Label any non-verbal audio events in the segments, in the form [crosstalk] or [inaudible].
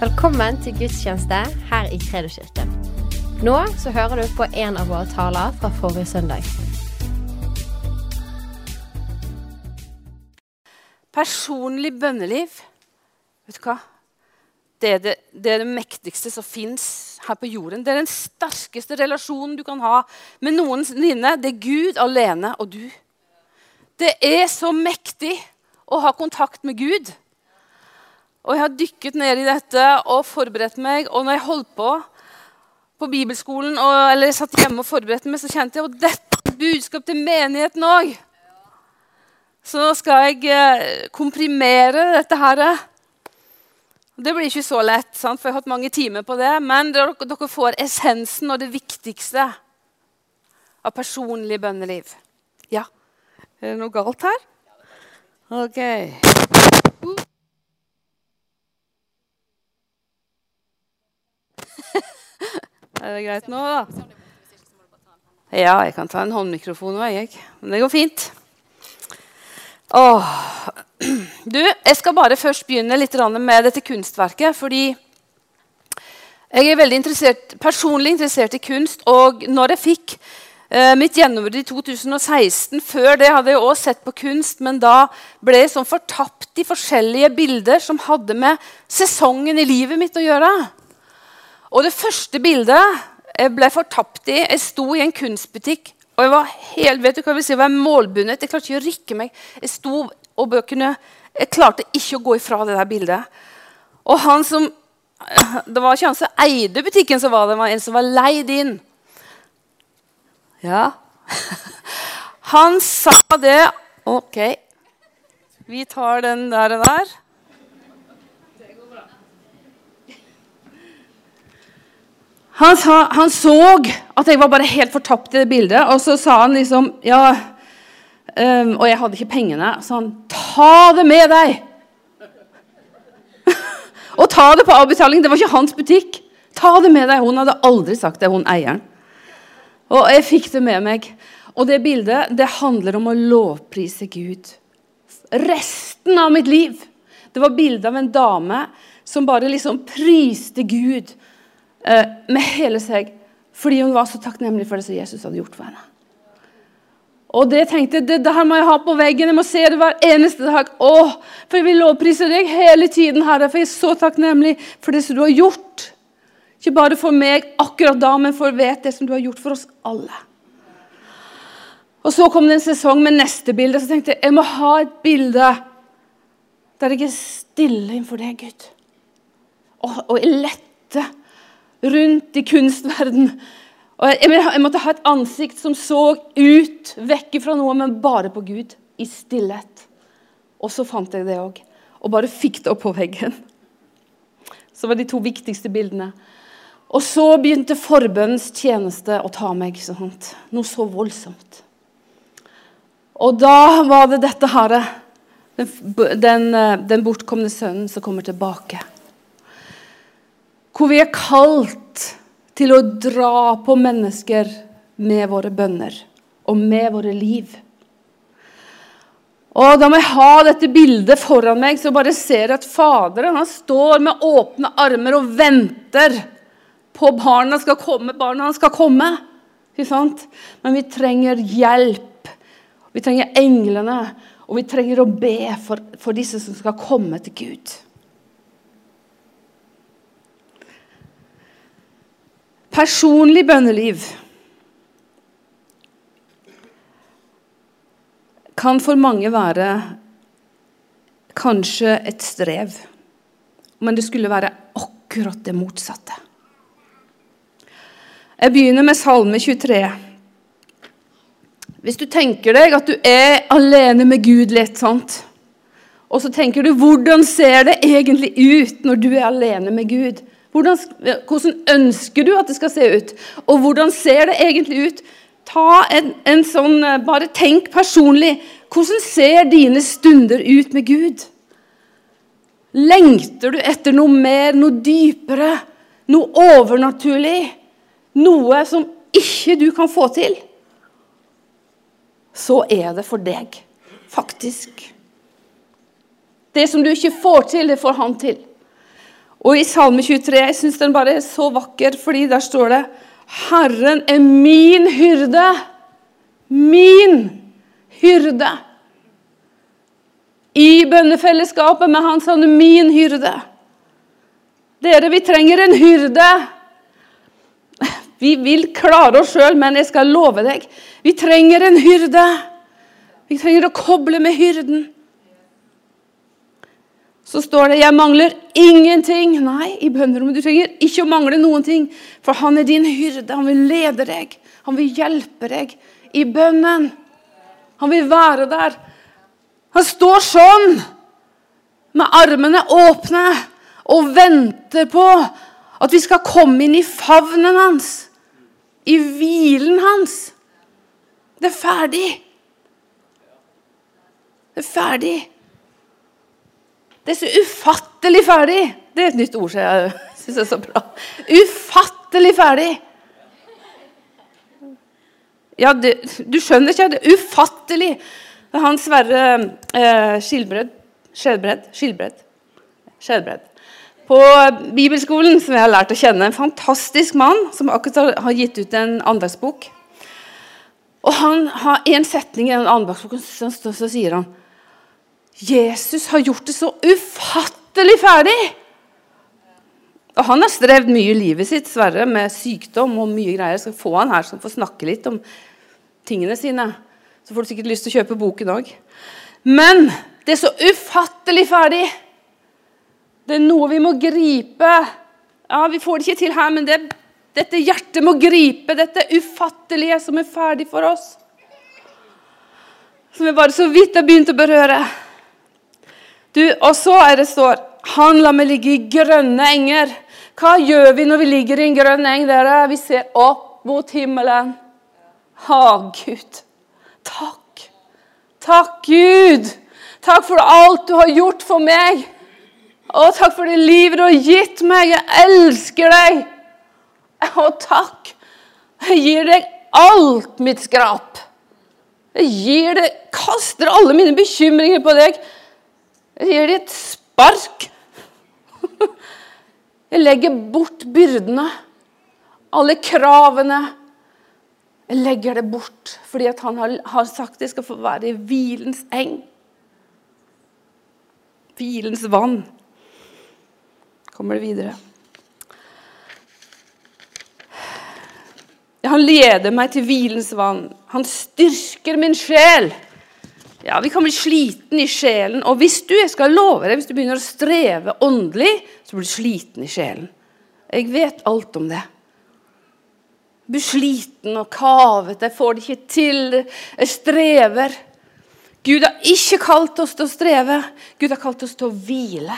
Velkommen til gudstjeneste her i Kredoskirken. Nå så hører du på en av våre taler fra forrige søndag. Personlig bønneliv, vet du hva? Det er det, det er det mektigste som fins her på jorden. Det er den sterkeste relasjonen du kan ha med noensinne. Det er Gud alene og du. Det er så mektig å ha kontakt med Gud. Og jeg har dykket ned i dette og forberedt meg. Og når jeg holdt på på bibelskolen og, eller satt hjemme og forberedte meg, så kjente jeg at dette er budskap til menigheten òg. Så nå skal jeg eh, komprimere dette her. Det blir ikke så lett, sant? for jeg har hatt mange timer på det. Men dere får essensen og det viktigste av personlig bønneliv. Ja. Er det noe galt her? OK. Er det greit nå, da? Ja, jeg kan ta en håndmikrofon òg, jeg. Men det går fint. Åh. [clears throat] Du, jeg skal bare først begynne litt med dette kunstverket. Fordi jeg er veldig interessert, personlig interessert i kunst. Og når jeg fikk eh, mitt gjennombrudd i 2016 Før det hadde jeg også sett på kunst, men da ble jeg sånn fortapt i forskjellige bilder som hadde med sesongen i livet mitt å gjøre. Og det første bildet jeg ble fortapt i Jeg sto i en kunstbutikk og jeg var helt, vet du hva jeg vil si, jeg var målbundet. Jeg klarte ikke å rikke meg. Jeg sto og bøkene, jeg klarte ikke å gå ifra det der bildet. Og han som [clears throat] Det var ikke han som eide butikken, som var det, det var en som var leid inn. Ja. [laughs] Han sa det OK, vi tar den der og der. Han, sa, han, så at jeg var bare helt fortapt i det bildet, og så sa han liksom ja, um, Og jeg hadde ikke pengene. Så han ta det med deg! [laughs] og ta det på avbetaling. Det var ikke hans butikk. Ta det med deg. Hun hadde aldri sagt det, hun eieren. Og jeg fikk det med meg. Og det bildet det handler om å lovprise Gud. Resten av mitt liv. Det var bilde av en dame som bare liksom priste Gud med hele seg fordi hun var så takknemlig for det som Jesus hadde gjort for henne. Og det tenkte jeg, det der må jeg ha på veggen. Jeg må se det hver eneste dag. Åh, for jeg vil lovprise deg hele tiden, Herre, for jeg er så takknemlig for det som du har gjort. Ikke bare for meg akkurat da, men for å vite det som du har gjort for oss alle. Og Så kom det en sesong med neste bilde. Så tenkte jeg jeg må ha et bilde der jeg er stille innenfor deg, Gud. Og, og jeg lette rundt i kunstverden. Og jeg, måtte ha et ansikt som så ut, vekk fra noe, men bare på Gud. I stillhet. Og så fant jeg det òg. Og bare fikk det opp på veggen. Så var de to viktigste bildene. Og så begynte forbønnens tjeneste å ta meg. Sånt. Noe så voldsomt. Og da var det dette herre. den, den, den bortkomne sønnen som kommer tilbake. Hvor vi er kalt til å dra på mennesker med våre bønner og med våre liv. Og Da må jeg ha dette bildet foran meg, så bare ser at Faderen han står med åpne armer og venter på barna skal komme. Barna skal komme. Men vi trenger hjelp. Vi trenger englene, og vi trenger å be for, for disse som skal komme til Gud. Personlig bønneliv kan for mange være kanskje et strev, men det skulle være akkurat det motsatte. Jeg begynner med Salme 23. Hvis du tenker deg at du er alene med Gud litt, sant? og så tenker du hvordan ser det egentlig ut når du er alene med Gud? Hvordan, hvordan, ønsker du at det skal se ut? Og hvordan ser det egentlig ut? Ta en, en sånn, eh, Bare tenk personlig. Hvordan ser dine stunder ut med Gud? Lengter du etter noe mer, noe dypere, noe overnaturlig? Noe som ikke du kan få til? Så er det for deg, faktisk. Det som du ikke får til, det får han til. Og i Salme 23 jeg syns den bare er så vakker, fordi der står det Herren er min hyrde. Min hyrde. I bønnefellesskapet med Han er min hyrde. Dere, vi trenger en hyrde. Vi vil klare oss sjøl, men jeg skal love deg, vi trenger en hyrde. Vi trenger å koble med hyrden. Så står det 'Jeg mangler ingenting'. Nei, i bønnerommet. Du trenger ikke å mangle noen ting, for han er din hyrde. Han vil lede deg. Han vil hjelpe deg i bønnen. Han vil være der. Han står sånn, med armene åpne, og venter på at vi skal komme inn i favnen hans, i hvilen hans. Det er ferdig. Det er ferdig. Det er så ufattelig ferdig. Det er et nytt ord som jeg syns er så bra. Ufattelig ferdig. Ja, det, du skjønner ikke? Det er ufattelig. Han Sverre eh, Skilbred Skjelbred Skilbred Skjelbred. På bibelskolen, som jeg har lært å kjenne, en fantastisk mann som akkurat har gitt ut en andagsbok. Og han har en setning i den andagsboken, så, så, så sier han Jesus har gjort det så ufattelig ferdig! Og han har strevd mye i livet sitt, Sverre, med sykdom og mye greier. Jeg skal få han her som får snakke litt om tingene sine. Så får du sikkert lyst til å kjøpe boken òg. Men det er så ufattelig ferdig. Det er noe vi må gripe. Ja, Vi får det ikke til her, men det, dette hjertet må gripe dette ufattelige som er ferdig for oss. Som vi bare så vidt har begynt å berøre. Du, Og så er det står Han lar meg ligge i grønne enger. Hva gjør vi når vi ligger i en grønn eng? dere? Vi ser opp mot himmelen. Ha, Gud. Takk. Takk, Gud. Takk for alt du har gjort for meg. Å, takk for det livet du har gitt meg. Jeg elsker deg. Å, takk. Jeg gir deg alt mitt skrap. Jeg gir deg, kaster alle mine bekymringer på deg. Jeg gir dem et spark. Jeg legger bort byrdene, alle kravene. Jeg legger det bort fordi han har, har sagt jeg skal få være i hvilens eng. Hvilens vann. Kommer det videre. Han leder meg til hvilens vann. Han styrker min sjel. Ja, Vi kan bli sliten i sjelen. Og hvis du jeg skal love deg, hvis du begynner å streve åndelig, så blir du sliten i sjelen. Jeg vet alt om det. Du blir sliten og kavete, jeg får det ikke til, jeg strever. Gud har ikke kalt oss til å streve, Gud har kalt oss til å hvile.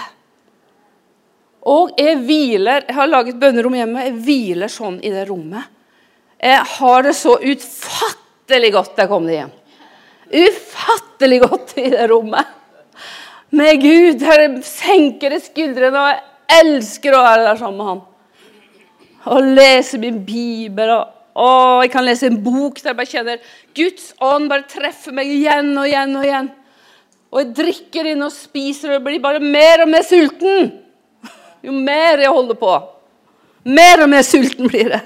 Og jeg hviler Jeg har laget bønnerom hjemme. Jeg hviler sånn i det rommet. Jeg har det så utfattelig godt da jeg kom hjem ufattelig godt i det rommet. Med Gud. Der senker det skuldrene, og jeg elsker å være der sammen med Han. Og lese min bibel. og å, Jeg kan lese en bok der jeg bare kjenner Guds ånd bare treffer meg igjen og igjen og igjen. Og jeg drikker inn og spiser og blir bare mer og mer sulten. Jo mer jeg holder på. Mer og mer sulten blir jeg.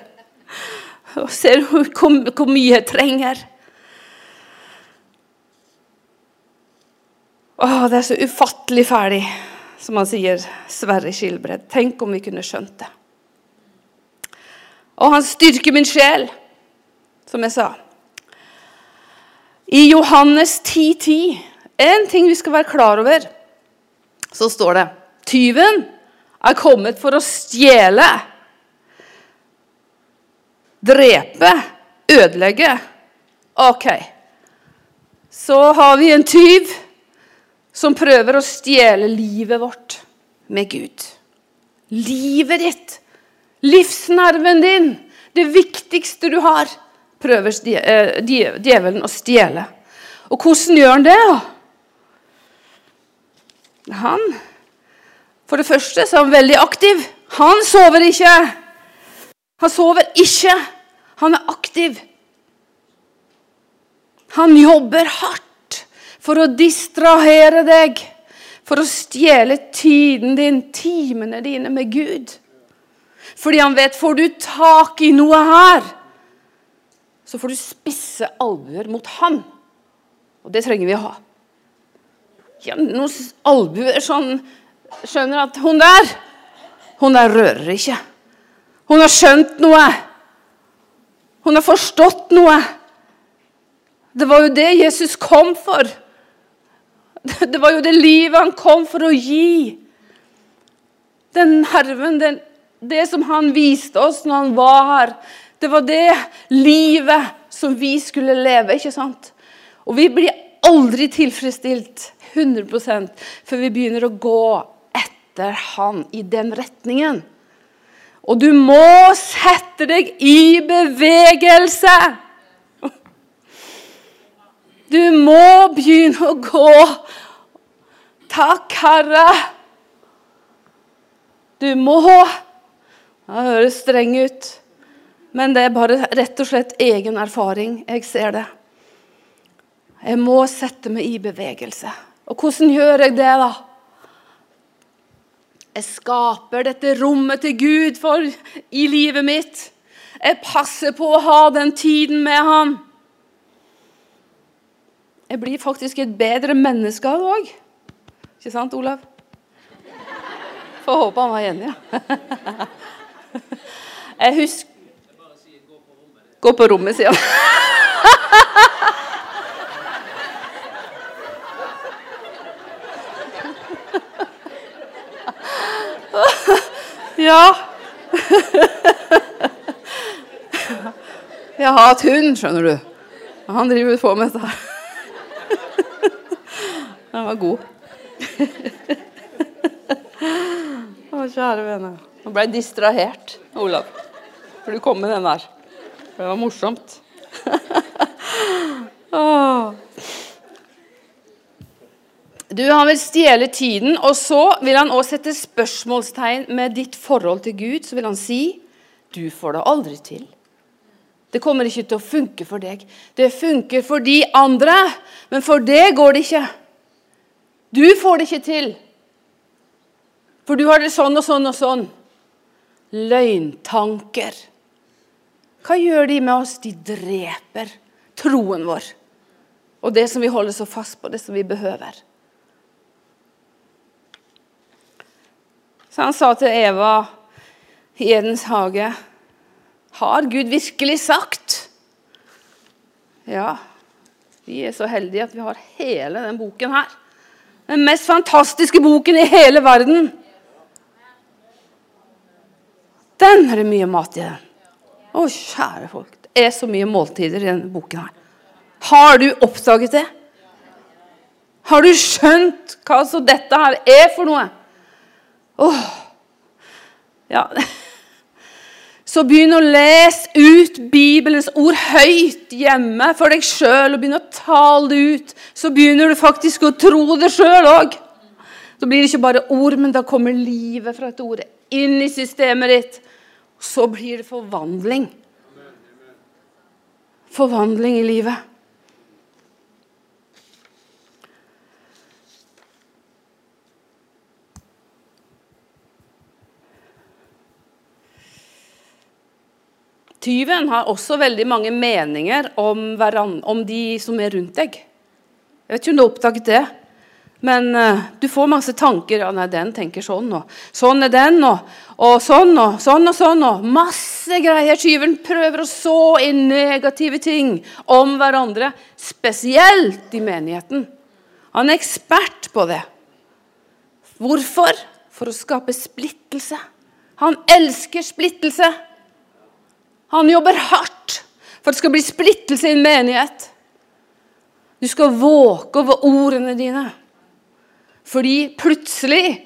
Og ser hvor, hvor mye jeg trenger. Å, det er så ufattelig ferdig, som han sier, Sverre Skilbred. Tenk om vi kunne skjønt det. Og han styrker min sjel, som jeg sa. I Johannes 10,10, 10, en ting vi skal være klar over, så står det Tyven er kommet for å stjele, drepe, ødelegge. Ok, så har vi en tyv som prøver å stjele livet vårt med Gud. Livet ditt, livsnerven din, det viktigste du har, prøver eh, djevelen å stjele. Og hvordan gjør han det? Han For det første så er han veldig aktiv. Han sover ikke. Han sover ikke. Han er aktiv. Han jobber hardt for å distrahere deg, for å stjele tiden din, timene dine med Gud. Fordi han vet får du tak i noe her, så får du spisse albuer mot han. Og det trenger vi å ha. Ja, noen albuer sånn Skjønner at hun der, hun der rører ikke. Hun har skjønt noe. Hun har forstått noe. Det var jo det Jesus kom for. [laughs] Det var jo det livet han kom for å gi. Den herven, den, det som han viste oss når han var her, det var det livet som vi skulle leve, ikke sant? Og vi blir aldri tilfredsstilt 100% før vi begynner å gå etter han i den retningen. Og du må sette deg i bevegelse. Du må begynne å gå. Takk, Herre. Du må. Det høres streng ut, men det er bare rett og slett egen erfaring. Jeg ser det. Jeg må sette meg i bevegelse. Og hvordan gjør jeg det, da? Jeg skaper dette rommet til Gud for i livet mitt. Jeg passer på å ha den tiden med ham. Jeg blir faktisk et bedre menneske av det òg. Ikke sant, Olav? Får håpe han var enig. Ja. [laughs] Jeg husker Gå på rommet, sier han. [laughs] Ja. [laughs] Jeg har hatt hund, skjønner du. Han driver på med dette her. Den var god. [laughs] Å, kjære vene. Nå ble jeg distrahert, Olav. For du kom med den der. For det var morsomt. [laughs] Du, Han vil stjele tiden, og så vil han også sette spørsmålstegn med ditt forhold til Gud. Så vil han si du får det aldri til. Det kommer ikke til å funke for deg. Det funker for de andre, men for det går det ikke. Du får det ikke til. For du har det sånn og sånn og sånn. Løgntanker. Hva gjør de med oss? De dreper troen vår. Og det som vi holder så fast på, det som vi behøver. Så han sa til Eva i Edens hage Har Gud virkelig sagt? Ja, vi er så heldige at vi har hele den boken her. Den mest fantastiske boken i hele verden. Den er det mye mat i. den. Å, kjære folk. Det er så mye måltider i denne boken her. Har du oppdaget det? Har du skjønt hva så dette her er for noe? Åh, ja. Så begynn å lese ut Bibelens ord høyt hjemme for deg sjøl. Og begynn å tale det ut. Så begynner du faktisk å tro det sjøl òg. Så blir det ikke bare ord, men da kommer livet fra et ord inn i systemet ditt. Så blir det forvandling. Forvandling i livet. Tyven har også veldig mange meninger om, om, de som er rundt deg. Jeg vet ikke om du har oppdaget det, men uh, du får masse tanker. ja, nei, 'Den tenker sånn, og sånn er den', og, og sånn og sånn og sånn. og Masse greier. Tyven prøver å så inn negative ting om hverandre, spesielt i menigheten. Han er ekspert på det. Hvorfor? For å skape splittelse. Han elsker splittelse. Han jobber hardt for at det skal bli splittelse i en menighet. Du skal våke over ordene dine. Fordi plutselig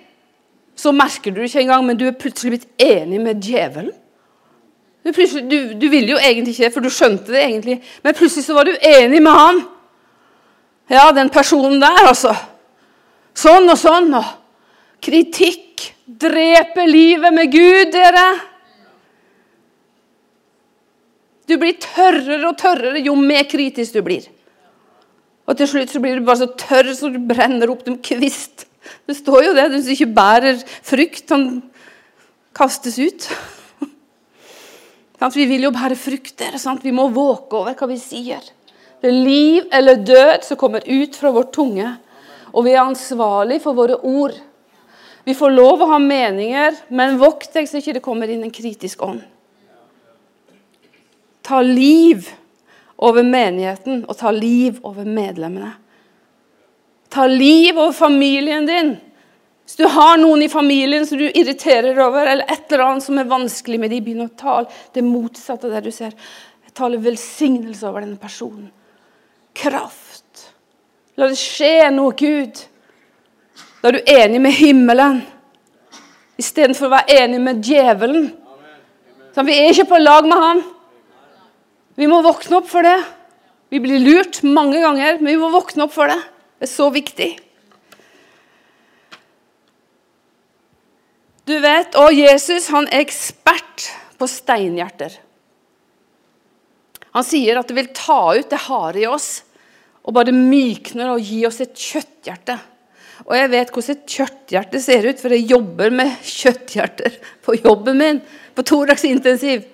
så merker du det ikke engang, men du er plutselig blitt enig med djevelen. Du, du, du ville jo egentlig ikke det, for du skjønte det egentlig. Men plutselig så var du enig med han. Ja, den personen der, altså. Sånn og sånn. Og kritikk dreper livet med Gud, dere. Du blir tørrere og tørrere jo mer kritisk du blir. Og til slutt så blir du bare så tørr så du brenner opp som kvist Det står jo det. Den som ikke bærer frukt, han kastes ut. [laughs] Vi vil jo bære frukter. Sant? Vi må våke over hva vi sier. Det er liv eller død som kommer ut fra vår tunge. Og vi er ansvarlig for våre ord. Vi får lov å ha meninger, men vokt deg så ikke det kommer inn en kritisk ånd. Ta liv over menigheten og ta liv over medlemmene. Ta liv over familien din. Hvis du har noen i familien som du irriterer over, eller et eller annet som er vanskelig med de, begynn å tale det motsatte av det du ser. Jeg taler velsignelse over denne personen. Kraft. La det skje noe, Gud. Da er du enig med himmelen istedenfor å være enig med djevelen. Så vi er ikke på lag med han. Vi må våkne opp for det. Vi blir lurt mange ganger, men vi må våkne opp for det. Det er så viktig. Du vet, og Jesus han er ekspert på steinhjerter. Han sier at det vil ta ut det harde i oss og bare mykner og gi oss et kjøtthjerte. Og jeg vet hvordan et kjøtthjerte ser ut, for jeg jobber med kjøtthjerter på jobben min. På intensivt.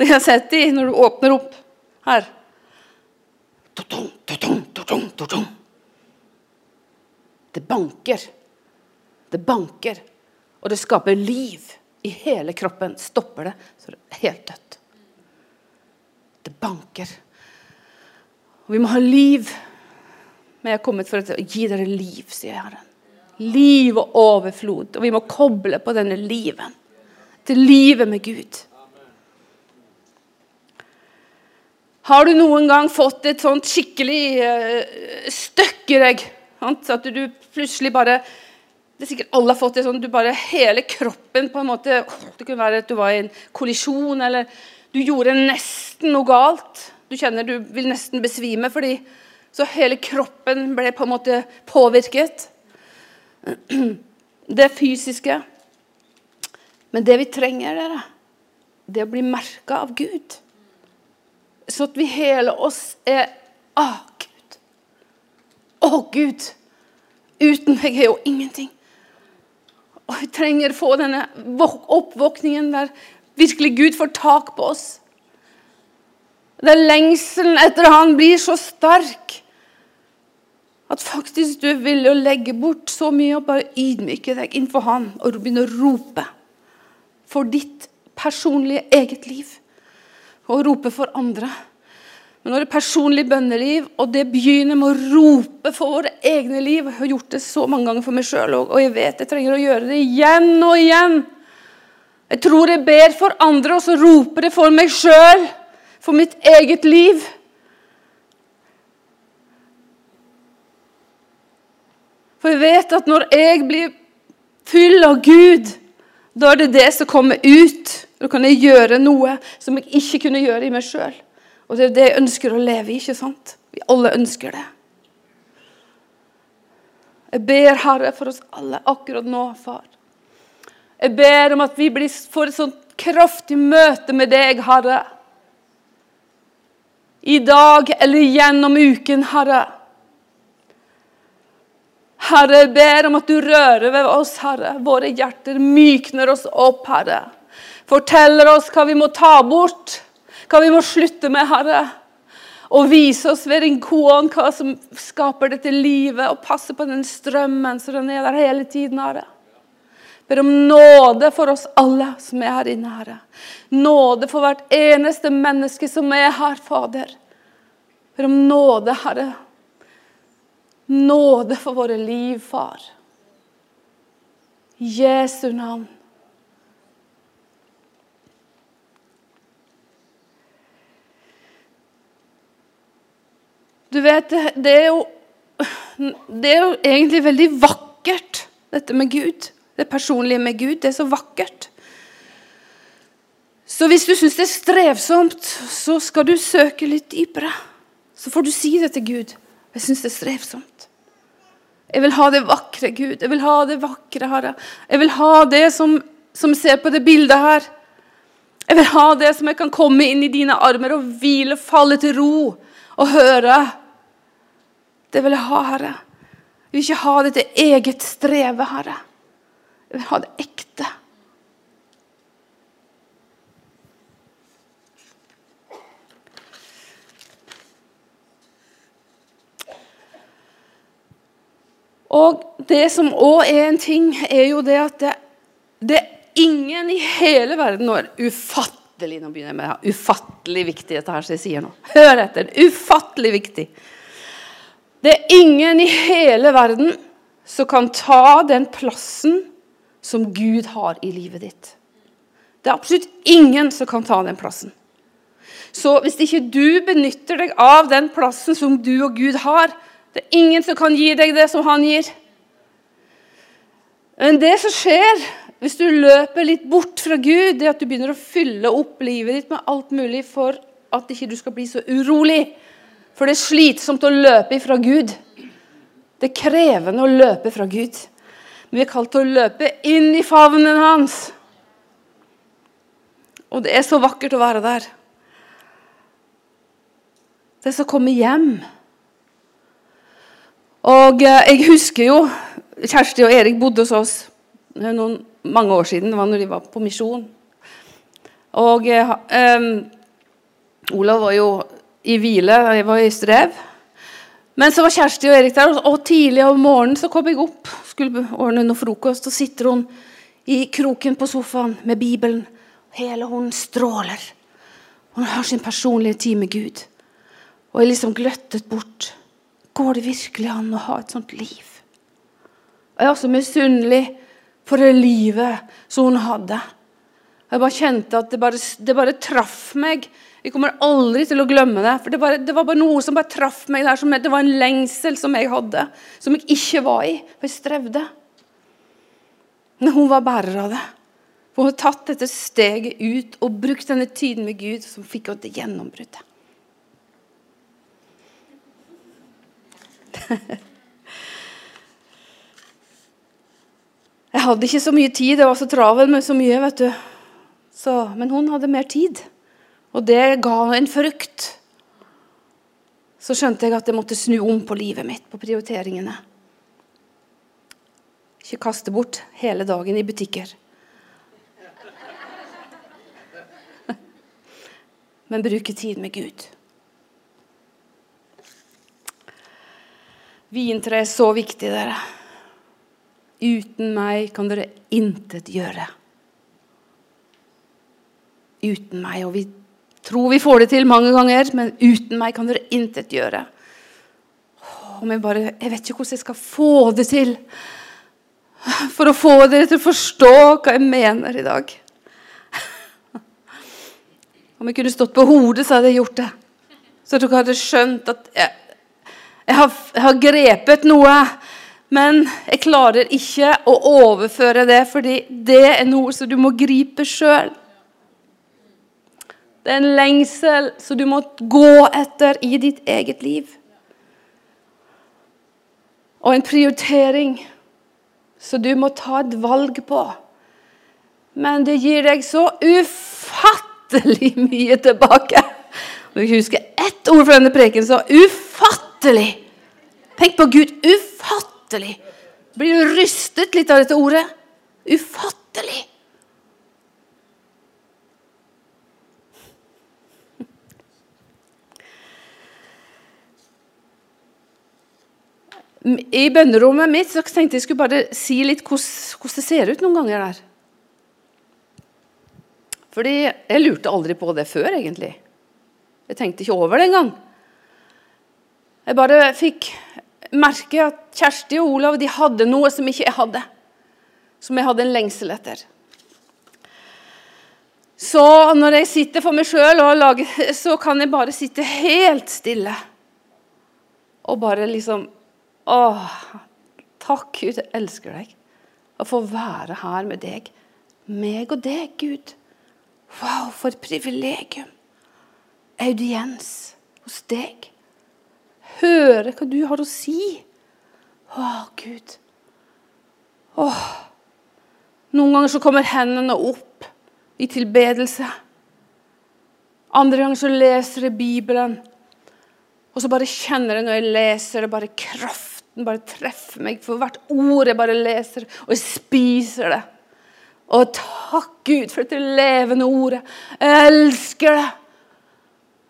Så jeg har sett de når du åpner opp her. Det banker. Det banker. Og det skaper liv i hele kroppen. Stopper det, så det er helt dødt. Det banker. Og vi må ha liv. Men jeg er kommet for å gi dere liv, sier Herren. Liv og overflod. Og vi må koble på denne liven. Til livet med Gud. Har du noen gang fått et sånt skikkelig uh, støkk i deg? At du plutselig bare det er sikkert alle har fått det sånn, du bare Hele kroppen på en måte Det kunne være at du var i en kollisjon, eller du gjorde nesten noe galt. Du kjenner du vil nesten besvime fordi Så hele kroppen ble på en måte påvirket. [clears throat] Det fysiske. Men det vi trenger, dere, det er å bli merka av Gud. Så at vi hele oss er Å, Gud. Å, Gud. Uten meg er jo ingenting. Og vi trenger å få denne oppvåkningen der virkelig Gud får tak på oss. Der lengselen etter Han blir så sterk at faktisk du vil legge bort så mye og bare ydmyke deg innenfor Han og begynne å rope for ditt personlige eget liv. Og rope for andre. Men når det personlige personlig bønneliv, og det begynner med å rope for våre egne liv Jeg har gjort det så mange ganger for meg sjøl og jeg vet jeg trenger å gjøre det igjen og igjen. Jeg tror jeg ber for andre, og så roper jeg for meg sjøl, for mitt eget liv. For jeg vet at når jeg blir full av Gud, da er det det som kommer ut. Da kan jeg gjøre noe som jeg ikke kunne gjøre i meg sjøl. Og det er det jeg ønsker å leve i, ikke sant? Vi alle ønsker det. Jeg ber, Herre, for oss alle akkurat nå, far. Jeg ber om at vi får et sånt kraftig møte med deg, Herre. I dag eller gjennom uken, Herre. Herre, jeg ber om at du rører ved oss, Herre. Våre hjerter mykner oss opp, Herre. Forteller oss hva vi må ta bort hva vi må slutte med, Herre. Og vise oss ved din kone hva som skaper dette livet, og passe på den strømmen så den er der hele tiden, Herre. Ber om nåde for oss alle som er her inne, Herre. Nåde for hvert eneste menneske som er her, Fader. Ber om nåde, Herre. Nåde for våre liv, Far. Jesu navn. Du vet, det er, jo, det er jo egentlig veldig vakkert, dette med Gud. Det personlige med Gud. Det er så vakkert. Så hvis du syns det er strevsomt, så skal du søke litt dypere. Så får du si det til Gud. Jeg syns det er strevsomt. Jeg vil ha det vakre, Gud. Jeg vil ha det vakre, Herre. Jeg vil ha det som, som ser på det bildet her. Jeg vil ha det som jeg kan komme inn i dine armer og hvile, falle til ro og høre. Det vil jeg ha, Herre. Jeg vil ikke ha dette eget strevet, Herre. Jeg vil ha det ekte. Og det som òg er en ting, er jo det at det, det er ingen i hele verden nå er ufattelig Nå begynner jeg med det ufattelig viktig, dette her som jeg sier nå. Hør etter. Ufattelig viktig. Det er ingen i hele verden som kan ta den plassen som Gud har i livet ditt. Det er absolutt ingen som kan ta den plassen. Så hvis ikke du benytter deg av den plassen som du og Gud har, det er ingen som kan gi deg det som han gir. Men det som skjer hvis du løper litt bort fra Gud, det er at du begynner å fylle opp livet ditt med alt mulig for at ikke du skal bli så urolig. For det er slitsomt å løpe ifra Gud. Det er krevende å løpe fra Gud. Men vi er kalt til å løpe inn i favnen hans. Og det er så vakkert å være der. Det er så å komme hjem. Og eh, jeg husker jo Kjersti og Erik bodde hos oss er noen, mange år siden. Det var når de var på misjon. Og eh, Olav var jo i hvile, jeg var i strev. Men så var Kjersti og Erik der, og tidlig om morgenen så kom jeg opp. Skulle ordne noe frokost, og sitter hun i kroken på sofaen med Bibelen. Hele hun stråler. Hun har sin personlige tid med Gud. Og jeg liksom gløttet bort. Går det virkelig an å ha et sånt liv? Jeg er også misunnelig på det livet som hun hadde. Jeg bare kjente at det bare, det bare traff meg. Jeg kommer aldri til å glemme det. for Det, bare, det var bare noe som bare traff meg der. Som, det var en lengsel som jeg hadde, som jeg ikke var i. For jeg strevde. Men hun var bærer av det. For hun har tatt dette steget ut og brukt denne tiden med Gud, som fikk henne til gjennombruddet. [laughs] Jeg hadde ikke så mye tid, jeg var så travel med så mye. vet du. Så, men hun hadde mer tid, og det ga en frukt. Så skjønte jeg at jeg måtte snu om på livet mitt, på prioriteringene. Ikke kaste bort hele dagen i butikker. Men bruke tid med Gud. Vintre er så viktig, dere. Uten meg kan dere intet gjøre. Uten meg. Og vi tror vi får det til mange ganger, men uten meg kan dere intet gjøre. Jeg, bare, jeg vet ikke hvordan jeg skal få det til. For å få dere til å forstå hva jeg mener i dag. Om jeg kunne stått på hodet, så hadde jeg gjort det. Så dere hadde skjønt at jeg, jeg har, jeg har grepet noe, men jeg klarer ikke å overføre det, fordi det er noe som du må gripe sjøl. Det er en lengsel som du må gå etter i ditt eget liv. Og en prioritering som du må ta et valg på. Men det gir deg så ufattelig [laughs] mye tilbake. Og du husker ett ord fra denne preken så ufattelig Tenk på Gud. Ufattelig. Blir du rystet litt av dette ordet? Ufattelig. I bønnerommet mitt så tenkte jeg skulle bare si litt hvordan det ser ut noen ganger der. Fordi jeg lurte aldri på det før, egentlig. Jeg tenkte ikke over det engang. Jeg bare fikk merke at Kjersti og Olav de hadde noe som ikke jeg hadde. Som jeg hadde en lengsel etter. Så når jeg sitter for meg sjøl, så kan jeg bare sitte helt stille. Og bare liksom Åh, takk, Gud, jeg elsker deg. Å få være her med deg. Meg og deg, Gud. Wow, for et privilegium. Audiens hos deg høre hva du har å si. Å, Gud. Åh. Noen ganger så kommer hendene opp i tilbedelse. Andre ganger så leser jeg Bibelen. Og så bare kjenner jeg når jeg leser det, bare kraft Den bare treffer meg for hvert ord jeg bare leser, og jeg spiser det. Og takk, Gud, for dette levende ordet. Jeg elsker det.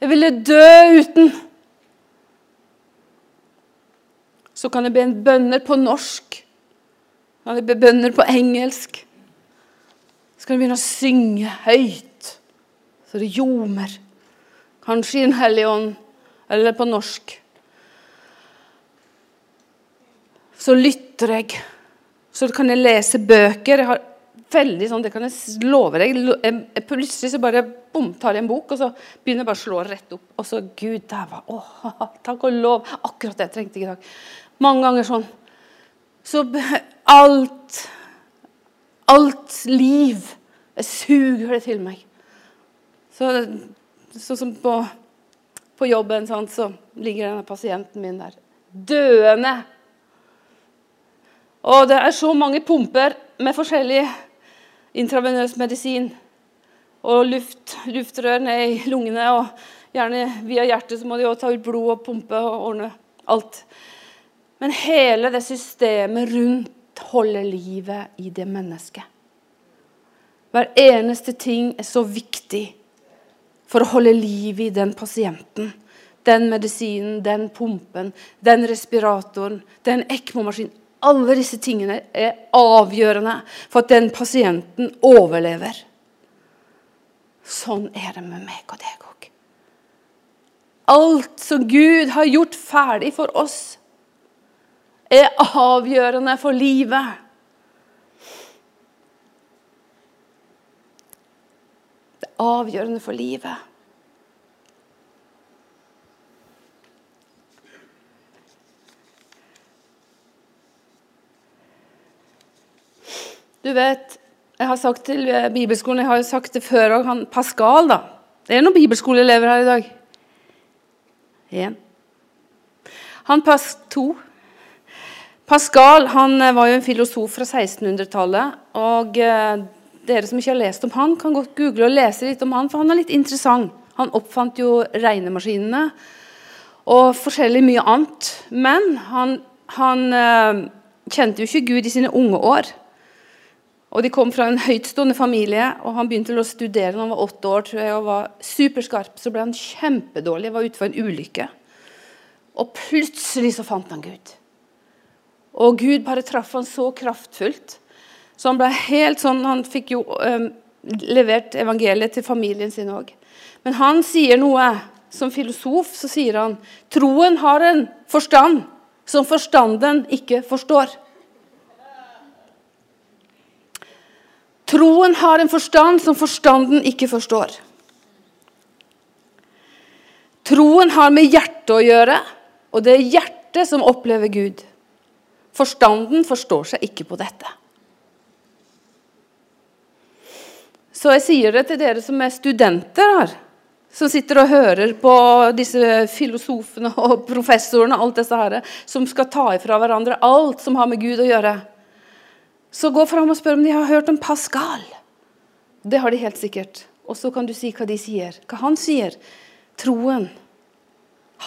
Jeg ville dø uten. Så kan jeg be en bønner på norsk. Kan jeg be bønner på engelsk. Så kan jeg begynne å synge høyt, så det ljomer. Kanskje i Den hellige ånd, eller på norsk. Så lytter jeg. Så kan jeg lese bøker. Jeg har veldig sånn, Det kan jeg love deg. Jeg, plutselig så bare bom, tar jeg en bok, og så begynner jeg bare å slå rett opp. Og så Gud, der var Å, [laughs] takk og lov. Akkurat det jeg trengte i dag. Mange ganger sånn. Så alt Alt liv Jeg suger det til meg. Så Sånn som på, på jobben, sant, så ligger denne pasienten min der. Døende. Og det er så mange pumper med forskjellig intravenøs medisin. Og luft, luftrør ned i lungene, og gjerne via hjertet så må de også ta ut blod og pumpe og ordne alt. Men hele det systemet rundt holder livet i det mennesket. Hver eneste ting er så viktig for å holde liv i den pasienten. Den medisinen, den pumpen, den respiratoren, den ECMO-maskinen. Alle disse tingene er avgjørende for at den pasienten overlever. Sånn er det med meg og deg òg. Alt som Gud har gjort ferdig for oss, er avgjørende for livet. Det er avgjørende for livet. Du vet, jeg har sagt til bibelskolen, jeg har jo sagt det før òg, han Pascal, da. Det er noen bibelskoleelever her i dag. Én. Han pass to. Pascal han var jo en filosof fra 1600-tallet. og eh, dere som ikke har lest om han, kan godt google og lese litt om han, for han er litt interessant. Han oppfant jo regnemaskinene og forskjellig mye annet. Men han, han eh, kjente jo ikke Gud i sine unge år. Og De kom fra en høytstående familie, og han begynte å studere da han var åtte år tror jeg, og var superskarp. Så ble han kjempedårlig, var ute for en ulykke. Og plutselig så fant han Gud. Og Gud bare traff han så kraftfullt så han ble helt sånn, han fikk jo um, levert evangeliet til familien sin òg. Men han sier noe. Som filosof så sier han troen har en forstand som forstanden ikke forstår. Troen har en forstand som forstanden ikke forstår. Troen har med hjertet å gjøre, og det er hjertet som opplever Gud. Forstanden forstår seg ikke på dette. Så jeg sier det til dere som er studenter her, som sitter og hører på disse filosofene og professorene alt disse her, som skal ta ifra hverandre alt som har med Gud å gjøre. Så gå fram og spør om de har hørt om Pascal. Det har de helt sikkert. Og så kan du si hva de sier. Hva han sier. Troen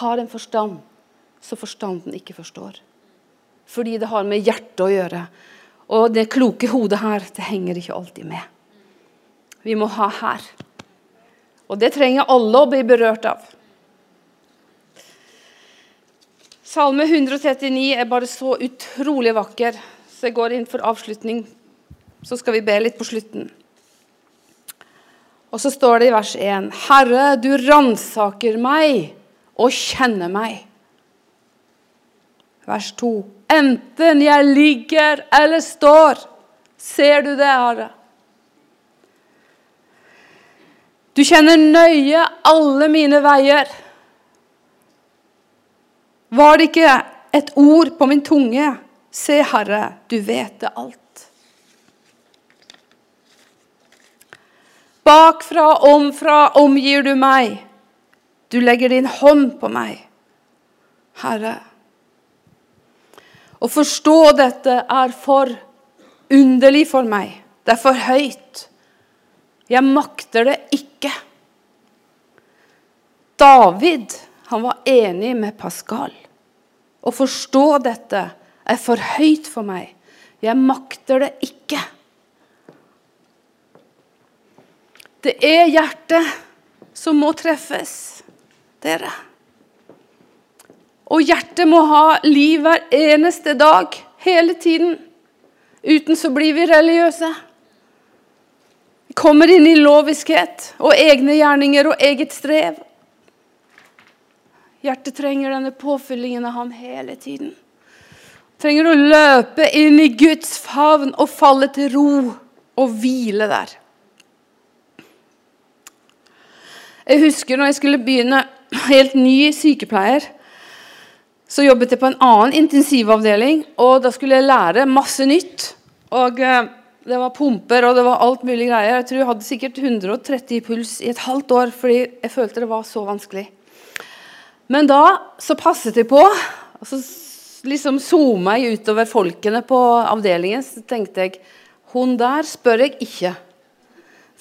har en forstand så forstanden ikke forstår. Fordi det har med hjertet å gjøre. Og det kloke hodet her, det henger ikke alltid med vi må ha her. Og det trenger alle å bli berørt av. Salme 139 er bare så utrolig vakker, jeg går inn for avslutning. Så skal vi be litt på slutten. Og så står det i vers 1.: Herre, du ransaker meg og kjenner meg. Vers 2. Enten jeg ligger eller står, ser du det, Herre. Du kjenner nøye alle mine veier. Var det ikke et ord på min tunge? Se, Herre, du vet det alt. Bakfra, omfra omgir du meg. Du legger din hånd på meg. Herre. Å forstå dette er for underlig for meg. Det er for høyt. Jeg makter det ikke. David han var enig med Pascal. Å forstå dette er for høyt for meg. Jeg makter det ikke. Det er hjertet som må treffes, dere. Og hjertet må ha liv hver eneste dag, hele tiden. Uten så blir vi religiøse. Vi kommer inn i loviskhet og egne gjerninger og eget strev. Hjertet trenger denne påfyllingen av ham hele tiden. Trenger å løpe inn i Guds favn og falle til ro og hvile der. Jeg husker når jeg skulle begynne helt ny sykepleier, så jobbet jeg på en annen intensivavdeling, og da skulle jeg lære masse nytt. Og eh, det var pumper og det var alt mulig greier. Jeg tror jeg hadde sikkert 130 puls i et halvt år fordi jeg følte det var så vanskelig. Men da så passet jeg på, og så liksom zooma jeg utover folkene på avdelingen. Så tenkte jeg hun der spør jeg ikke.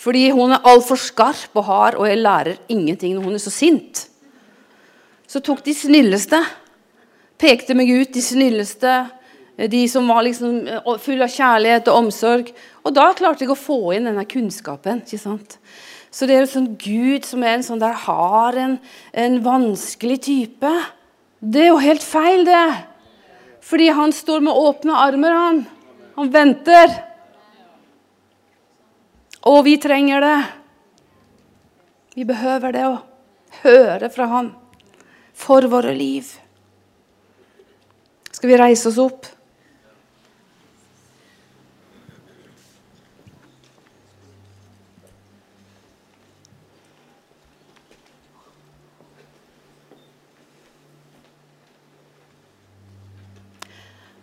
Fordi hun er altfor skarp og hard, og jeg lærer ingenting når hun er så sint. Så tok de snilleste. Pekte meg ut, de snilleste. De som var liksom fulle av kjærlighet og omsorg. Og da klarte jeg å få inn denne kunnskapen. ikke sant? Så det er en sånn Gud som er en sånn der har en, en vanskelig type. Det er jo helt feil, det. Fordi han står med åpne armer, han. Han venter. Og vi trenger det. Vi behøver det å høre fra Han for våre liv. Skal vi reise oss opp?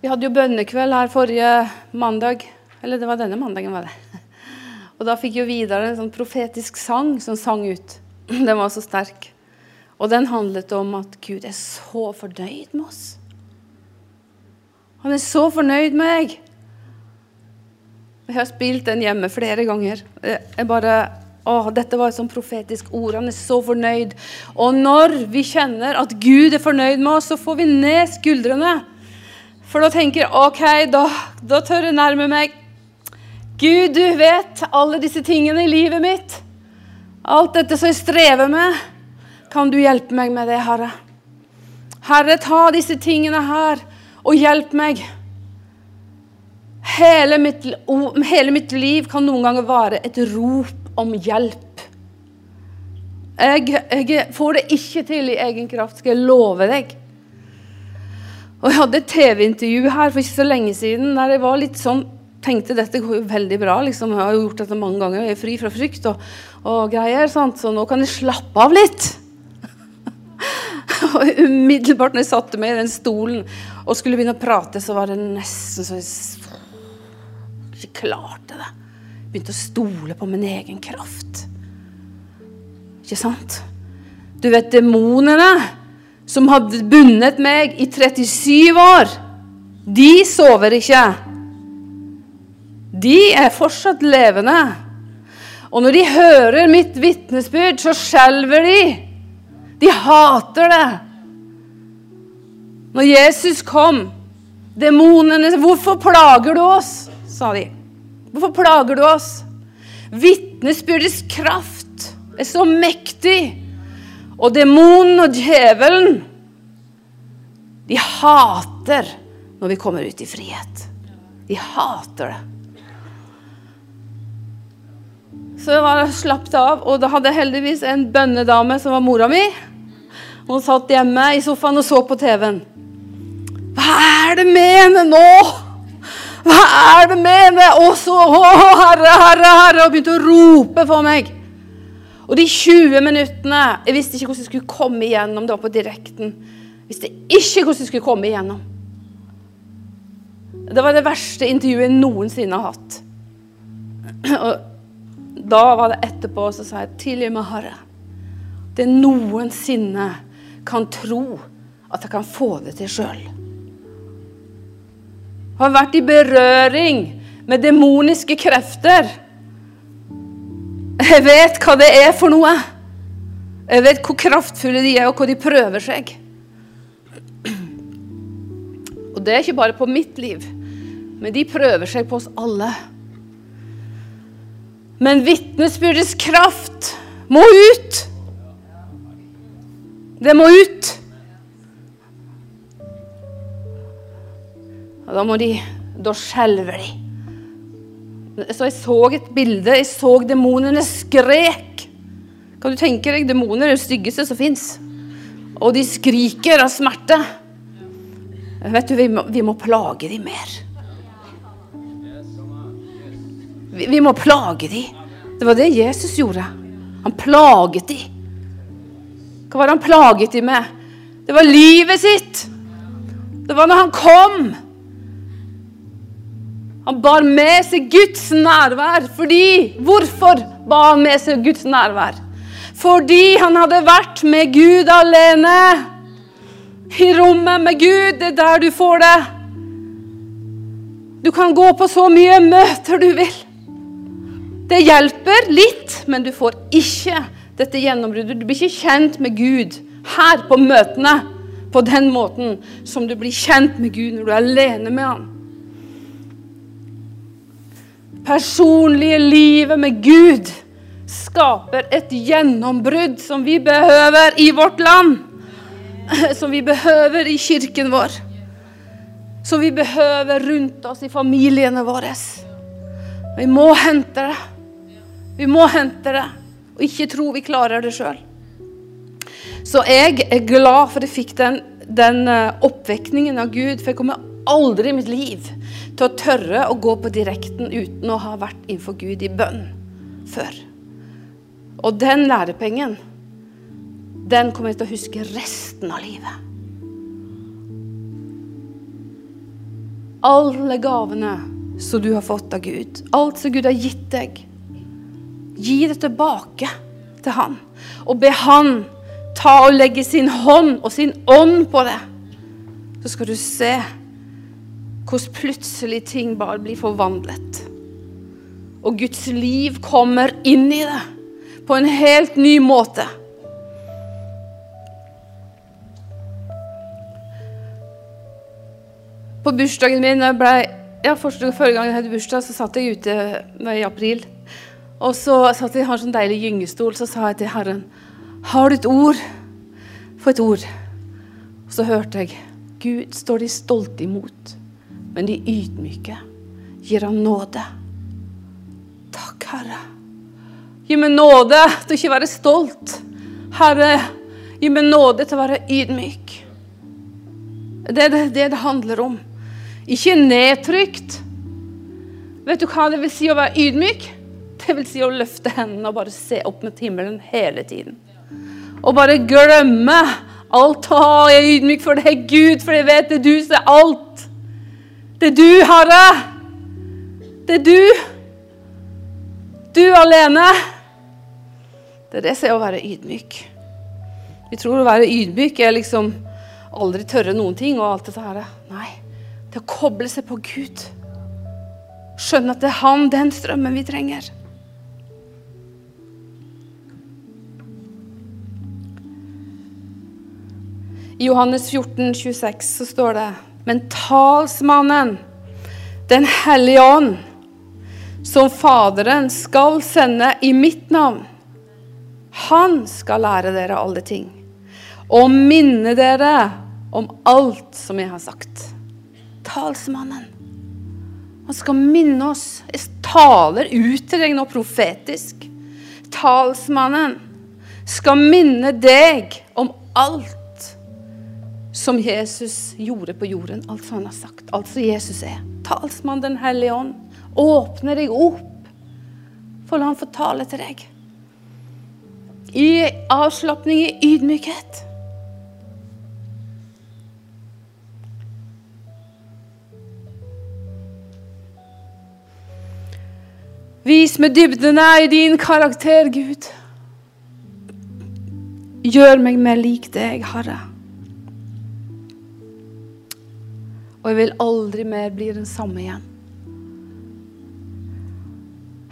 Vi hadde jo bønnekveld her forrige mandag. Eller det var denne mandagen, var det. [laughs] Og da fikk jo Vidar en sånn profetisk sang som sang ut. [clears throat] Den var så sterk. Og den handlet om at Gud er så fornøyd med oss. Han er så fornøyd med meg. Jeg har spilt den hjemme flere ganger. Jeg bare, å, dette var et sånn profetisk ord. Han er så fornøyd. Og når vi kjenner at Gud er fornøyd med oss, så får vi ned skuldrene. For da tenker jeg OK, da, da tør jeg nærme meg. Gud, du vet alle disse tingene i livet mitt. Alt dette som jeg strever med. Kan du hjelpe meg med det, Herre? Herre, ta disse tingene her og hjelp meg. Hele mitt, hele mitt liv kan noen ganger være et rop om hjelp. Jeg, jeg, får det ikke til i egen kraft, skal jeg love deg. Og Jeg hadde et TV-intervju her for ikke så lenge siden der jeg var litt sånn, tenkte dette går jo veldig bra. liksom, Jeg har jo gjort dette mange ganger, jeg er fri fra frykt og, og greier. Sant? Så nå kan jeg slappe av litt. [laughs] Og umiddelbart når jeg satte meg i den stolen og skulle begynne å prate, så var det nesten så jeg ikke klarte det. Begynte å stole på min egen kraft. Ikke sant? Du vet, demonene som hadde bundet meg i 37 år, de sover ikke. De er fortsatt levende. Og når de hører mitt vitnesbyrd, så skjelver de. De hater det. Når Jesus kom, demonene 'Hvorfor plager du oss?' sa de. 'Hvorfor plager du oss?' Vitnesbyrdets kraft er så mektig. Og demonen og djevelen, de hater når vi kommer ut i frihet. De hater det. Så jeg var slappet av, og da hadde jeg heldigvis en bønnedame som var mora mi. Hun satt hjemme i sofaen og så på TV-en. Hva er det med henne nå? Hva er det med henne? Og så å, herre, herre, herre, og begynte å rope for meg. Og de 20 minuttene Jeg visste ikke hvordan jeg skulle komme igjennom. Det på direkten. Jeg visste ikke hvordan jeg skulle komme igjennom. Det var det verste intervjuet jeg noensinne har hatt. Og da var det etterpå, så sa jeg, 'Tilgi meg, Herre. Det noensinne kan tro at jeg kan få det til sjøl.' Har vært i berøring med demoniske krefter. Jeg vet hva det er for noe. Jeg vet hvor kraftfulle de er, og hvor de prøver seg. Og det er ikke bare på mitt liv, men de prøver seg på oss alle. Men vitnesbyrdets kraft må ut. Det må ut. Og da må de Da skjelver de. Så jeg så et bilde. Jeg så demonene skrek. Kan du tenke deg, Demoner er det styggeste som fins. Og de skriker av smerte. Vet du, vi må, vi må plage dem mer. Vi, vi, må plage dem. Det var det Jesus gjorde. Han plaget dem. Hva var det han plaget dem med? Det var livet sitt. Det var når han kom. Han bar med seg Guds nærvær. Fordi Hvorfor bar han med seg Guds nærvær? Fordi han hadde vært med Gud alene. I rommet med Gud. Det er der du får det. Du kan gå på så mye møter du vil. Det hjelper litt, men du får ikke dette gjennombruddet. Du blir ikke kjent med Gud her på møtene på den måten som du blir kjent med Gud når du er alene med Han personlige livet med Gud skaper et gjennombrudd som vi behøver i vårt land. [laughs] Som vi behøver i kirken vår. Som vi behøver rundt oss i familiene våre. Vi må hente det. Vi må hente det, og ikke tro vi klarer det sjøl. Så jeg er glad for at jeg fikk den, den eh, oppvekningen av Gud, for jeg kommer aldri i mitt liv til å tørre å gå på direkten uten å ha vært innenfor Gud i bønn før. Og den lærepengen, den kommer jeg til å huske resten av livet. Alle gavene som du har fått av Gud, alt som Gud har gitt deg, gi det tilbake til Han. Og be Han ta og legge sin hånd og sin ånd på det. Så skal du se hvordan plutselig ting bare blir forvandlet. Og Guds liv kommer inn i det på en helt ny måte. På bursdagen min jeg ble, ja, Forrige gang jeg hadde bursdag, så satt jeg ute i april. Og så satt jeg i en sånn deilig gyngestol, så sa jeg til Herren Har du et ord? Få et ord. Og så hørte jeg Gud står de stolte imot men de ydmyke gir han nåde. Takk, Herre. Gi meg nåde til å ikke være stolt. Herre, gi meg nåde til å være ydmyk. Det er det, det det handler om. Ikke nedtrykt. Vet du hva det vil si å være ydmyk? Det vil si å løfte hendene og bare se opp mot himmelen hele tiden. Og bare glemme alt. Å, jeg er ydmyk for er Gud, for jeg vet det du som er alt. Det er du, Herre. Det er du. Du alene. Det er det som er å være ydmyk. Vi tror å være ydmyk er liksom aldri tørre noen ting og alt dette her. Nei, det å koble seg på Gud. Skjønne at det er Han, den strømmen vi trenger. I Johannes 14, 26 så står det men talsmannen, Den hellige ånd, som Faderen skal sende i mitt navn, han skal lære dere alle ting og minne dere om alt som jeg har sagt. Talsmannen. Han skal minne oss. Jeg taler ut til deg nå profetisk. Talsmannen skal minne deg om alt som Jesus gjorde på jorden. Alt som han har sagt. Alt som Jesus er. Talsmann Den hellige ånd. Åpne deg opp. For la han få tale til deg. I avslapning, i ydmykhet. Vis meg dybdene i din karakter, Gud. Gjør meg mer lik deg, Herre. Og jeg vil aldri mer bli den samme igjen.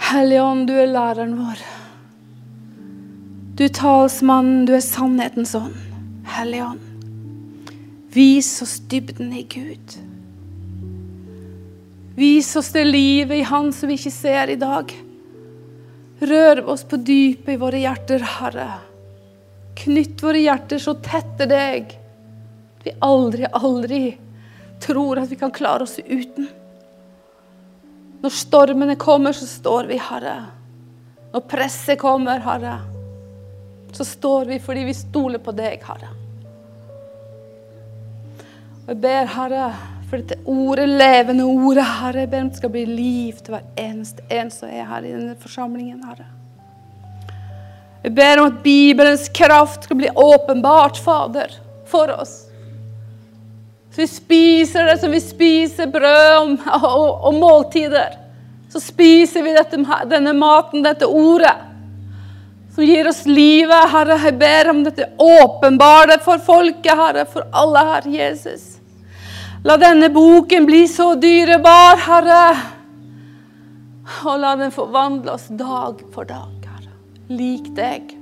Hellige Ånd, du er læreren vår. Du er talsmannen, du er sannhetens ånd. Hellige Ånd, vis oss dybden i Gud. Vis oss det livet i Han som vi ikke ser i dag. Rør oss på dypet i våre hjerter, Herre. Knytt våre hjerter så tett til deg vi aldri, aldri tror at vi kan klare oss uten. Når stormene kommer, så står vi, Herre. Når presset kommer, Herre, så står vi fordi vi stoler på deg, Herre. Og jeg ber, Herre, for dette ordet, levende ordet, Herre, jeg ber om det skal bli liv til hver eneste en som er her i denne forsamlingen, Herre. Jeg ber om at Bibelens kraft skal bli åpenbart, Fader, for oss. Vi spiser det som vi spiser brød og, og, og måltider. Så spiser vi dette, denne maten, dette ordet, som gir oss livet, Herre. Jeg ber om dette åpenbare for folket, Herre, for alle Herre Jesus. La denne boken bli så dyrebar, Herre. Og la den forvandle oss dag for dag, Herre. Lik deg.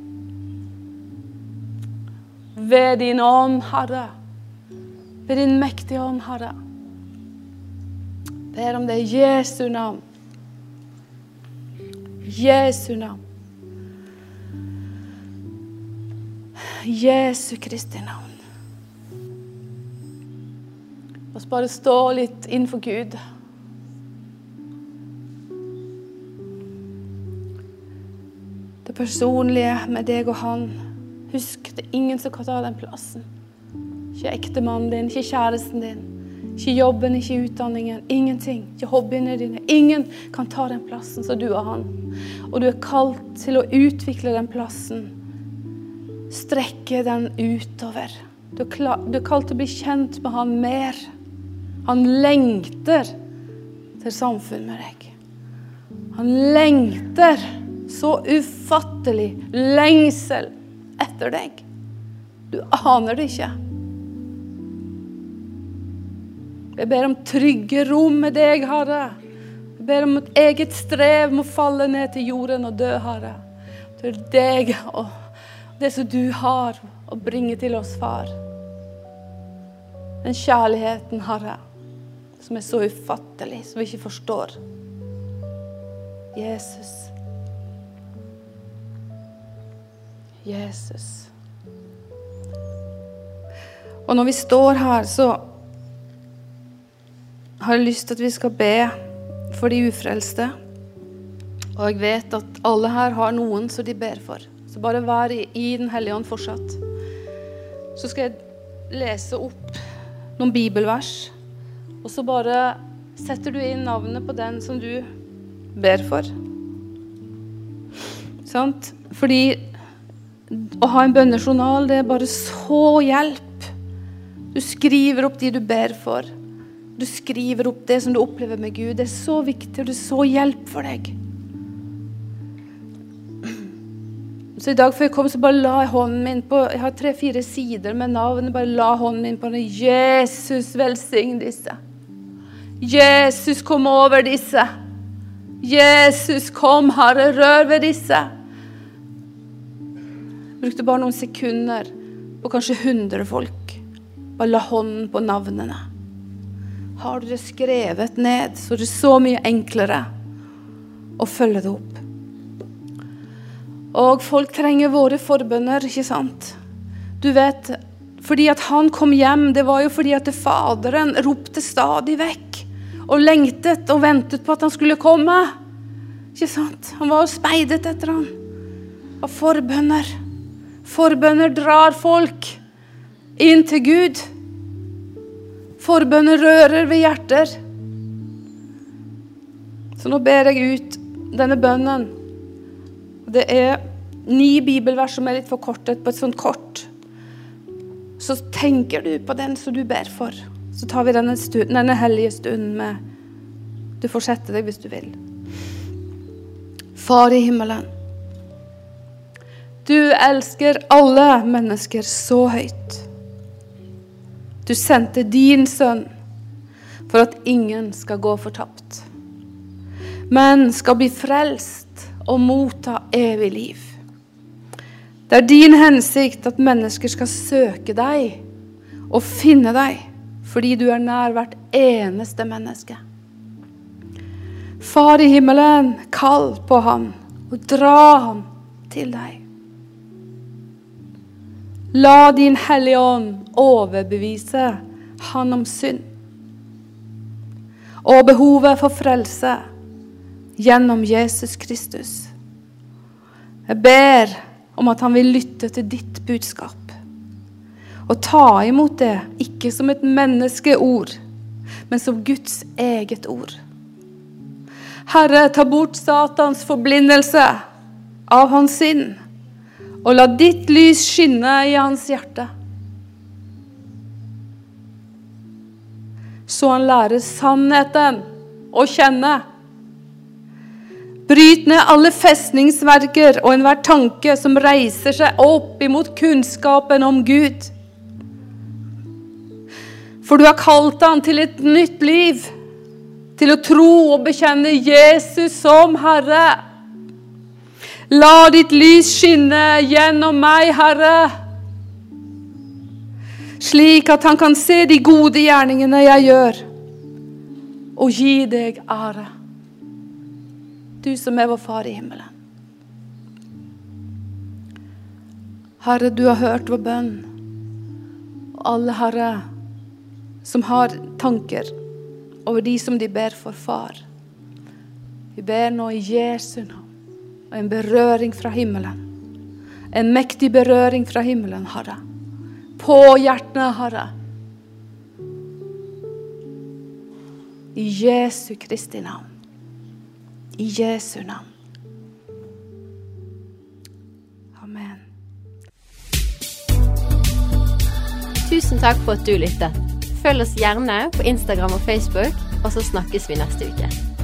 Ved din ånd, Herre. Ved din mektige ånd, Herre. Ber om det i Jesu navn. Jesu navn. Jesu Kristi navn. La oss bare stå litt innenfor Gud. Det personlige med deg og han. Husk, det er ingen som kan ta den plassen. Ikke ektemannen din, ikke kjæresten din, ikke jobben, ikke utdanningen. Ingenting. Ikke hobbyene dine. Ingen kan ta den plassen som du og han. Og du er kalt til å utvikle den plassen. Strekke den utover. Du er, kalt til å bli kjent med han mer. Han lengter til samfunn med deg. Han lengter så ufattelig lengsel etter deg. Du aner det ikke. Jeg ber om trygge rom med deg, Herre. Jeg ber om et eget strev må falle ned til jorden og dø, Herre. Er deg og det som du har å bringe til oss, far. Den kjærligheten, Herre, som er så ufattelig, som vi ikke forstår. Jesus. Jesus. Og når vi står her, så har jeg lyst til at vi skal be for de ufrelste. Og jeg vet at alle her har noen som de ber for. Så bare vær i, i Den hellige ånd fortsatt. Så skal jeg lese opp noen bibelvers. Og så bare setter du inn navnet på den som du ber for. Sant? Fordi å ha en bønnejournal, det er bare så hjelp. Du skriver opp de du ber for. Du skriver opp det som du opplever med Gud. Det er så viktig, og det er så hjelp for deg. Så i dag før jeg kom, så bare la jeg hånden min på Jeg har tre-fire sider med navnet. Bare la hånden min på den. Jesus, velsign disse. Jesus, kom over disse. Jesus, kom, Herre, rør ved disse. Jeg brukte bare noen sekunder på kanskje 100 folk. Bare la hånden på navnene. Har du det skrevet ned, så det er så mye enklere å følge det opp. Og folk trenger våre forbønner, ikke sant? Du vet, fordi at han kom hjem, det var jo fordi at Faderen ropte stadig vekk og lengtet og ventet på at han skulle komme. Ikke sant? Han var jo speidet etter han. Og forbønner. Forbønner drar folk inn til Gud. Forbønner rører ved hjerter. Så nå ber jeg ut denne bønnen. Det er ni bibelvers som er litt forkortet på et sånt kort. Så tenker du på den som du ber for. Så tar vi denne, stund, denne hellige stunden med Du får sette deg hvis du vil. Far i himmelen. Du elsker alle mennesker så høyt. Du sendte din sønn for at ingen skal gå fortapt, men skal bli frelst og motta evig liv. Det er din hensikt at mennesker skal søke deg og finne deg fordi du er nær hvert eneste menneske. Far i himmelen, kall på ham og dra ham til deg. La din Hellige Ånd overbevise han om synd og behovet for frelse gjennom Jesus Kristus. Jeg ber om at han vil lytte til ditt budskap og ta imot det, ikke som et menneskeord, men som Guds eget ord. Herre, ta bort Satans forblindelse av hans sinn, og la ditt lys skinne i hans hjerte. Så han lærer sannheten å kjenne. Bryt ned alle festningsverker og enhver tanke som reiser seg opp imot kunnskapen om Gud. For du har kalt han til et nytt liv, til å tro og bekjenne Jesus som Herre. La ditt lys skinne gjennom meg, Herre, slik at han kan se de gode gjerningene jeg gjør, og gi deg ære. Du som er vår Far i himmelen. Herre, du har hørt vår bønn. Og alle, Herre, som har tanker over de som de ber for far. Vi ber nå i Jesu navn og en berøring fra himmelen. En mektig berøring fra himmelen, Herre. På hjertene, Herre. I Jesu Kristi navn. I Jesu navn. Amen. Tusen takk for at du lyttet. Følg oss gjerne på Instagram og Facebook, og så snakkes vi neste uke.